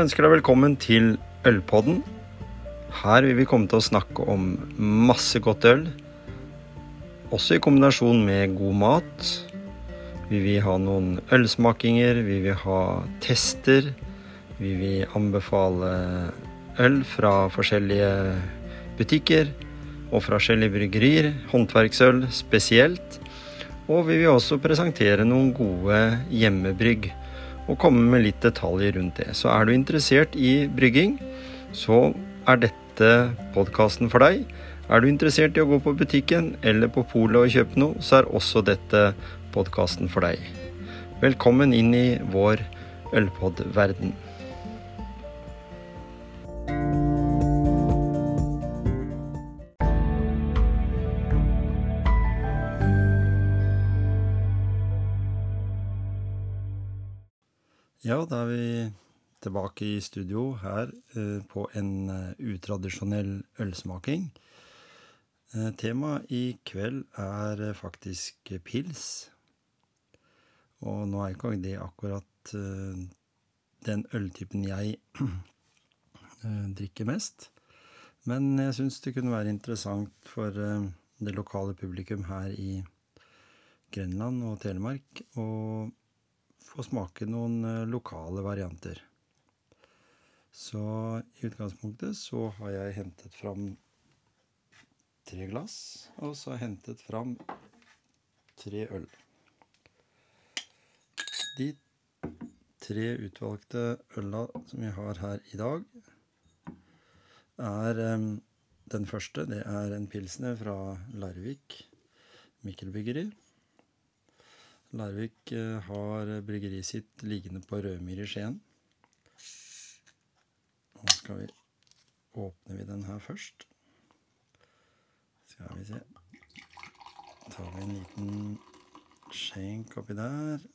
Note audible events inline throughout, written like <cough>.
ønsker deg velkommen til Ølpodden. Her vil vi komme til å snakke om masse godt øl. Også i kombinasjon med god mat. Vi vil ha noen ølsmakinger, vi vil ha tester. Vi vil anbefale øl fra forskjellige butikker og fra forskjellige bryggerier. Håndverksøl spesielt. Og vi vil også presentere noen gode hjemmebrygg og komme med litt detaljer rundt det. Så er du interessert i brygging, så er dette podkasten for deg. Er du interessert i å gå på butikken eller på polet og kjøpe noe, så er også dette podkasten for deg. Velkommen inn i vår ølpod-verden. Ja, da er vi tilbake i studio her eh, på en eh, utradisjonell ølsmaking. Eh, Temaet i kveld er faktisk pils. Og nå er ikke det akkurat den øltypen jeg <clears throat> drikker mest. Men jeg syns det kunne være interessant for det lokale publikum her i Grenland og Telemark å få smake noen eh, lokale varianter. Så i utgangspunktet så har jeg hentet fram tre glass, og så har jeg hentet fram tre øl. De tre utvalgte øla som vi har her i dag, er eh, den første. Det er en pilsner fra Larvik mikkelbyggeri. Larvik eh, har bryggeriet sitt liggende på Rødmyr i Skien. Nå skal vi åpner vi den her først. Skal vi se. Tar vi en liten skjenk oppi der.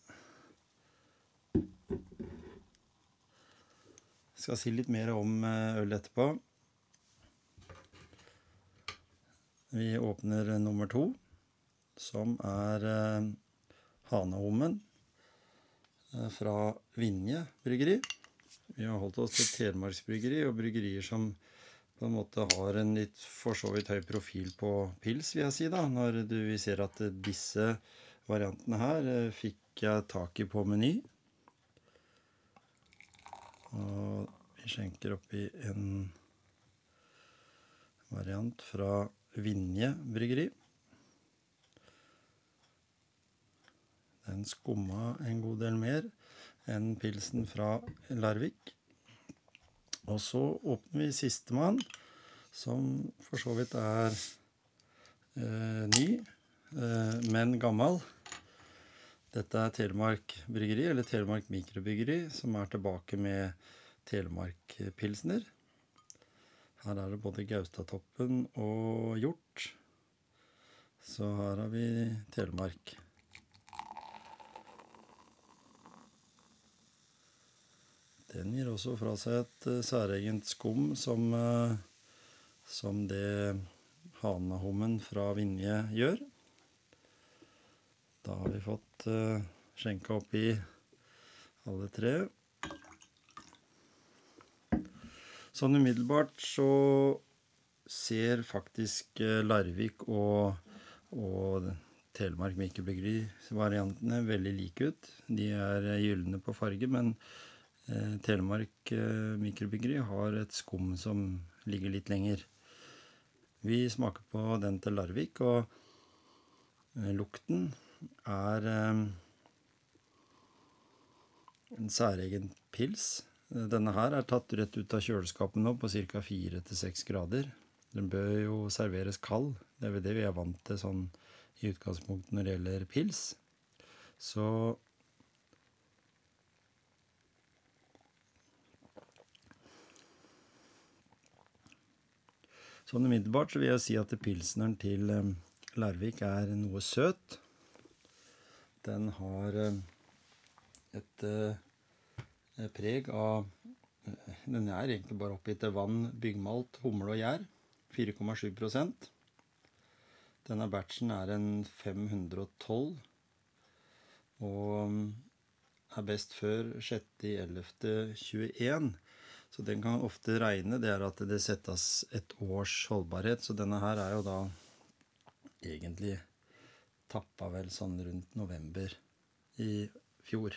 Skal si litt mer om eh, øl etterpå. Vi åpner nummer to, som er eh, eh, fra Vinje bryggeri. Vi har holdt oss til Telemarksbryggeri og bryggerier som på en måte har en litt for så vidt høy profil på pils, vil jeg si. da, Når du, vi ser at disse variantene her eh, fikk jeg tak i på Meny. Og vi skjenker oppi en variant fra Vinje bryggeri. Den skumma en god del mer enn pilsen fra Larvik. Og så åpner vi sistemann, som for så vidt er eh, ny, eh, men gammel. Dette er Telemark Bryggeri, eller Telemark Mikrobryggeri, som er tilbake med Telemark Pilsner. Her er det både Gaustatoppen og Hjort. Så her har vi Telemark. Den gir også fra seg et uh, særegent skum som, uh, som det hanahommen fra Vinje gjør. Da har vi fått uh, skjenka oppi alle tre. Sånn umiddelbart så ser faktisk Larvik og, og Telemark Mikrobryggeri-variantene veldig like ut. De er gylne på farge, men Eh, Telemark mikrobyggeri mikrobryggeri har et skum som ligger litt lenger. Vi smaker på den til Larvik, og eh, lukten er en særegen pils. Denne her er tatt rett ut av kjøleskapet nå på ca. 4-6 grader. Den bør jo serveres kald. Det er vel det vi er vant til sånn i utgangspunktet når det gjelder pils. Så Sånn umiddelbart så vil jeg si at pilsneren til eh, Larvik er noe søt. Den har eh, et eh, preg av Den er egentlig bare oppgitt til vann, byggmalt, humle og gjær. 4,7% Denne batchen er en 512 og er best før 6.11.21. Så den kan ofte regne. Det er at det settes et års holdbarhet. Så denne her er jo da egentlig tappa vel sånn rundt november i fjor.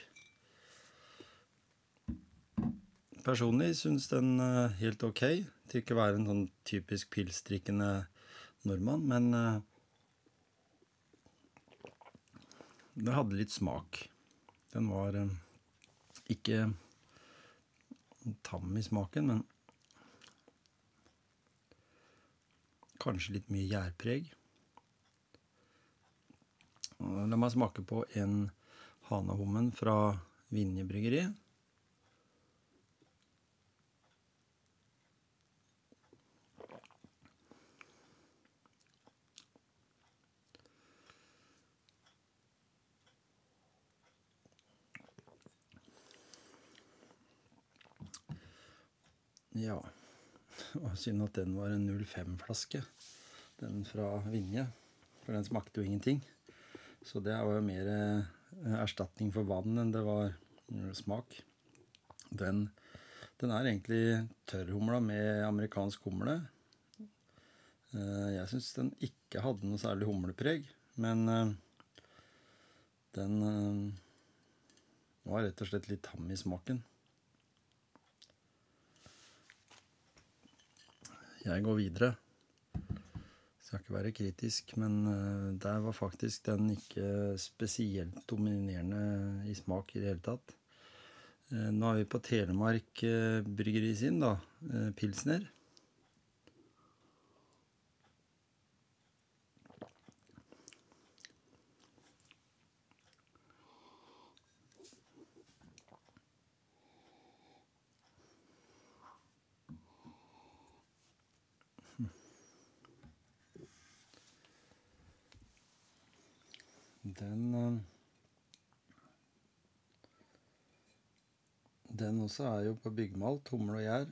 Personlig syns den er helt ok. Til ikke å være en sånn typisk pilsdrikkende nordmann, men den hadde litt smak. Den var uh, ikke tam i smaken, men kanskje litt mye gjærpreg. La meg smake på en hanehummen fra Vinje bryggeri. Ja. Det var synd at den var en 05-flaske. Den fra Vinje. For den smakte jo ingenting. Så det var jo mer eh, erstatning for vann enn det var eh, smak. Den, den er egentlig tørrhumla med amerikansk humle. Eh, jeg syns den ikke hadde noe særlig humlepreg, men den var rett og slett litt tam i smaken. Jeg går videre. Skal ikke være kritisk, men uh, der var faktisk den ikke spesielt dominerende i smak i det hele tatt. Uh, nå er vi på Telemark uh, Bryggeri sin, da. Pilsner. Den eh, Den også er jo på byggmalt, humle og gjær.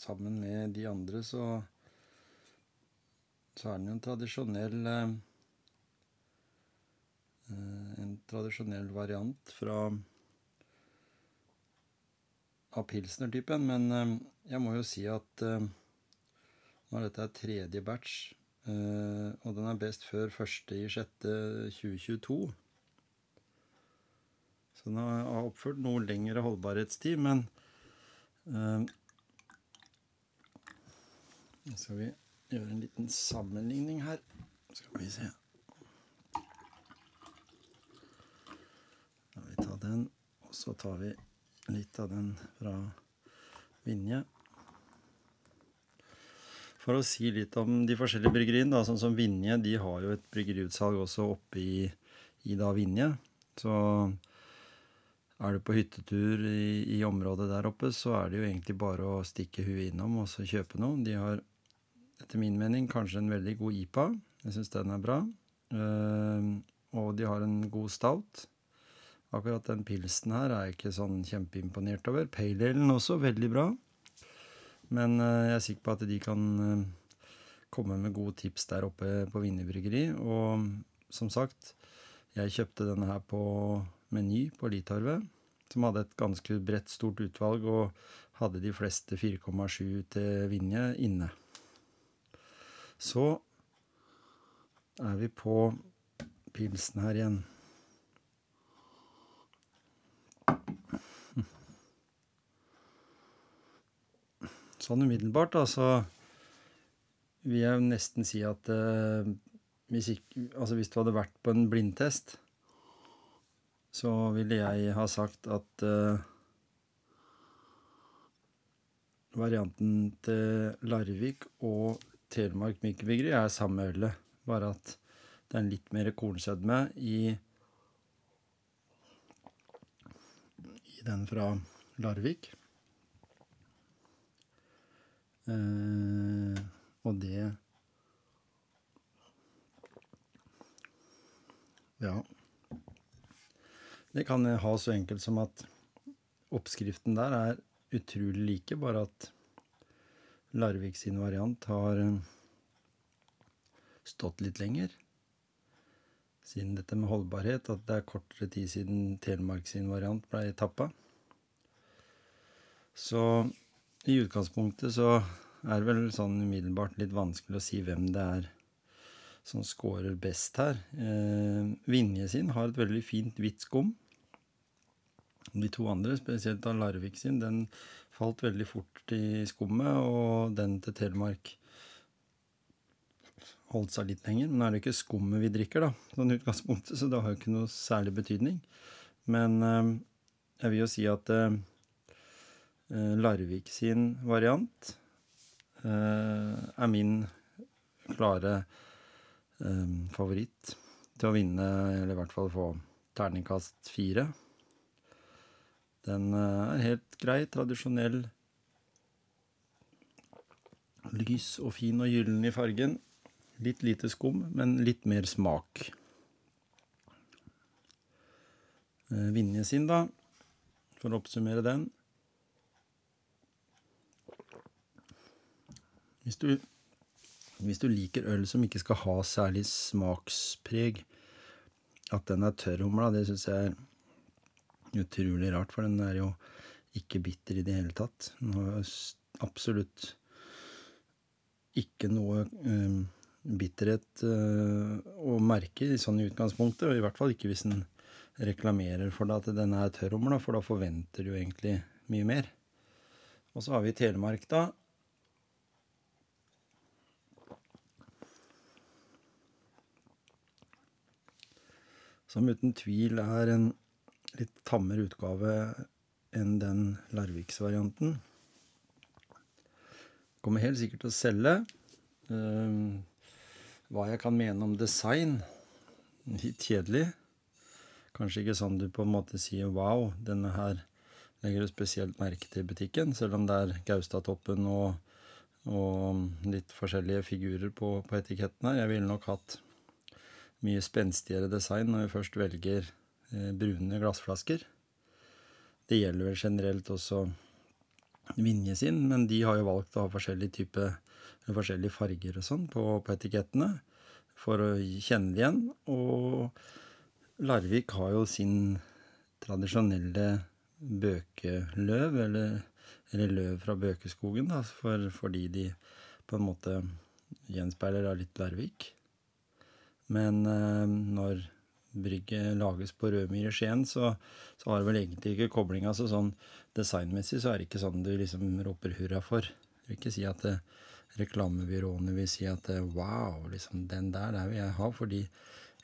Sammen med de andre så så er den jo en tradisjonell eh, En tradisjonell variant fra av pilsner-typen. Men eh, jeg må jo si at når dette er tredje batch og den er best før 1.6.2022. Så den har oppført noe lengre holdbarhetstid, men uh, skal vi gjøre en liten sammenligning her. Skal vi se. Da vi ta den, og så tar vi litt av den fra Vinje. For å si litt om de forskjellige bryggeriene, da, sånn som Vinje, de har jo et bryggeriutsalg også oppe i, i da Vinje. Så er du på hyttetur i, i, området der oppe, så er det jo egentlig bare å stikke huet innom og så kjøpe noe. De har etter min mening kanskje en veldig god IPA. Jeg syns den er bra. Uh, og de har en god stout. Akkurat den pilsen her er jeg ikke sånn kjempeimponert over. Pale også, veldig bra. Men eh, jeg er sikker på at de kan eh, komme med gode tips der oppe på Vinjerbryggeri. Og som sagt, jeg kjøpte denne her på Meny på Litorvet. Som hadde et ganske bredt, stort utvalg, og hadde de fleste 4,7 til Vinje inne. Så er vi på pilsen her igjen. Sånn umiddelbart, da, så vil jeg nesten si at uh, hvis, ikke, altså hvis, du hadde vært på en blindtest, så ville jeg ha sagt at uh, varianten til Larvik og Telemark Mikrobryggeri er samme ølet, bare at det er en litt mer kornsødme i, i den fra Larvik. Eh, og det Ja. Det kan ha så enkelt som at oppskriften der er utrolig like, bare at Larvik sin variant har eh, stått litt lenger. Siden dette med holdbarhet, at det er kortere tid siden Telemark sin variant ble tappa. Så i utgangspunktet så er det vel sånn umiddelbart litt vanskelig å si hvem det er som scorer best her. Eh, Vinje sin har et veldig fint hvitt skum. De to andre, spesielt av Larvik sin, den falt veldig fort i skummet, og den til Telemark holdt seg litt lenger. Men nå er det ikke skummet vi drikker, da, sånn utgangspunktet, så det har jo ikke noe særlig betydning. Men eh, jeg vil jo si at eh, Larvik sin variant eh, er min klare eh, favoritt til å vinne, eller i hvert fall få terningkast fire. Den eh, er helt grei, tradisjonell. Lys og fin og gyllen i fargen. Litt lite skum, men litt mer smak. Eh, Vinje sin, da, for å oppsummere den. Hvis du, hvis du liker øl som ikke skal ha særlig smakspreg, at den er tørrhumla, det syns jeg er utrolig rart, for den er jo ikke bitter i det hele tatt. Den har absolutt ikke noe um, bitterhet uh, å merke i sånn utgangspunktet, og i hvert fall ikke hvis den reklamerer for deg at den er tørrhumla, for da forventer du egentlig mye mer. Og så har vi Telemark, da. Som uten tvil er en litt tammere utgave enn den Larviksvarianten. Kommer helt sikkert til å selge. Uh, hva jeg kan mene om design Litt kjedelig. Kanskje ikke sånn du på en måte sier 'wow', denne her legger du spesielt merke til i butikken, selv om det er Gaustatoppen og, og litt forskjellige figurer på, på etiketten her. Jeg ville nok hatt mye spenstigere design når vi først velger eh, brune glassflasker. Det gjelder vel generelt også Vinje sin, men de har jo valgt å ha forskjellige type, forskjellige farger og sånn på, på etikettene for å kjenne det igjen. Og Larvik har jo sin tradisjonelle bøkeløv, eller, eller løv fra bøkeskogen, da, for, fordi de på en måte gjenspeiler litt Larvik. Men eh, når brygget lages på Rødmyr i Skien, så, så har det vel egentlig ikke kobling. Altså sånn designmessig så er det ikke sånn du liksom roper hurra for. Jeg vil ikke si at det, reklamebyråene vil si at det, wow, liksom den der, der vil jeg ha. Fordi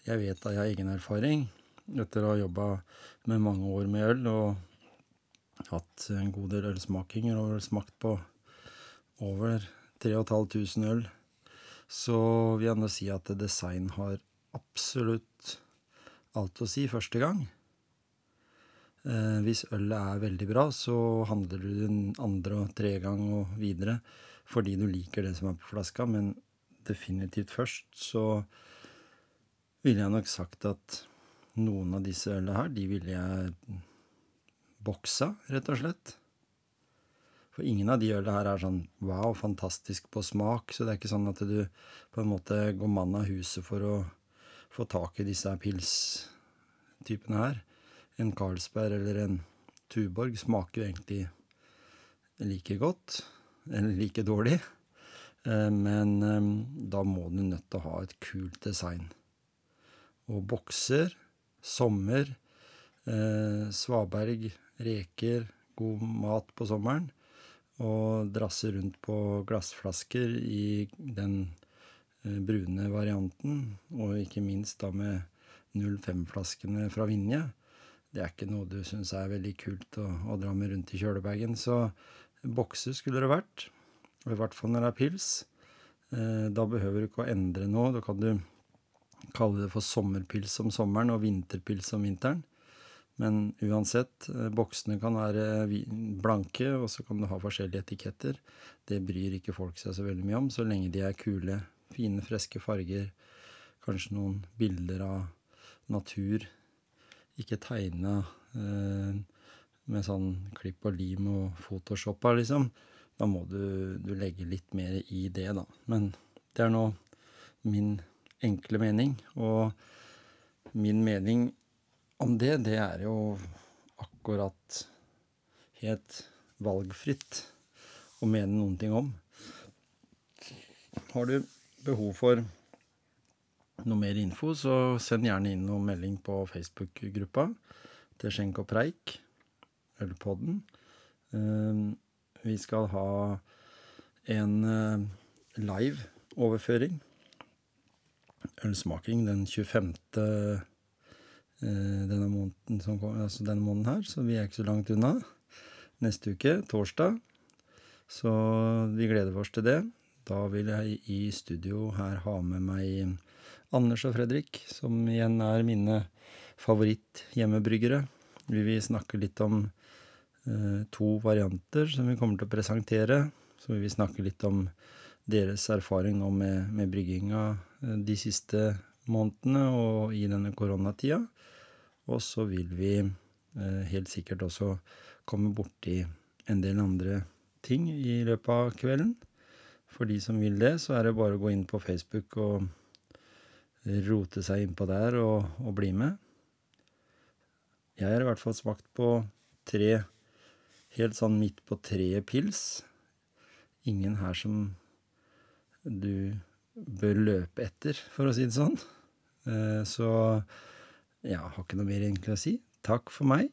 jeg vet at jeg har egen erfaring etter å ha jobba med mange år med øl og hatt en god del ølsmakinger og smakt på over 3500 øl. Så vil jeg nå si at design har absolutt alt å si første gang. Eh, hvis ølet er veldig bra, så handler du den andre og tredje gang og videre fordi du liker det som er på flaska, men definitivt først så ville jeg nok sagt at noen av disse ølene her, de ville jeg boksa, rett og slett. For ingen av de ølene her er sånn wow, fantastisk på smak, så det er ikke sånn at du på en måte går mann av huset for å få tak i disse pilstypene her. En Carlsberg eller en Tuborg smaker jo egentlig like godt, eller like dårlig. Eh, men eh, da må du nødt til å ha et kult design. Og bokser, sommer, eh, svaberg, reker, god mat på sommeren. Og drasse rundt på glassflasker i den brune varianten, og ikke minst da med 05-flaskene fra Vinje. Det er ikke noe du syns er veldig kult å, å, dra med rundt i kjølebagen. Så bokser skulle det vært. I hvert fall når det er pils. Eh, da behøver du ikke å endre noe. Da kan du kalle det for sommerpils om sommeren og vinterpils om vinteren. Men uansett, eh, boksene kan være blanke, og så kan du ha forskjellige etiketter. Det bryr ikke folk seg så veldig mye om, så lenge de er kule Fine, friske farger. Kanskje noen bilder av natur. Ikke tegna eh, med sånn klipp og lim og photoshoppa, liksom. Da må du, du, legge litt mer i det, da. Men det er nå min enkle mening. Og min mening om det, det er jo akkurat helt valgfritt å mene noen ting om. Har du behov for noe mer info, så send gjerne inn noen melding på Facebook-gruppa til Skjenk og preik, Ølpodden. Vi skal ha en live-overføring, ølsmaking, den 25. denne måneden som altså denne måneden her, så vi er ikke så langt unna. Neste uke, torsdag. Så vi gleder oss til det. Da vil jeg i studio her ha med meg Anders og Fredrik, som igjen er mine favoritt-hjemmebryggere. Vi vil snakke litt om to varianter som vi kommer til å presentere. Så vi vil snakke litt om deres erfaring nå med, med brygginga de siste månedene og i denne koronatida. Og så vil vi helt sikkert også komme borti en del andre ting i løpet av kvelden. For de som vil det, så er det bare å gå inn på Facebook og rote seg innpå der og, og bli med. Jeg har i hvert fall smakt på tre helt sånn midt på treet pils. Ingen her som du bør løpe etter, for å si det sånn. Så ja, har ikke noe mer egentlig å si. Takk for meg.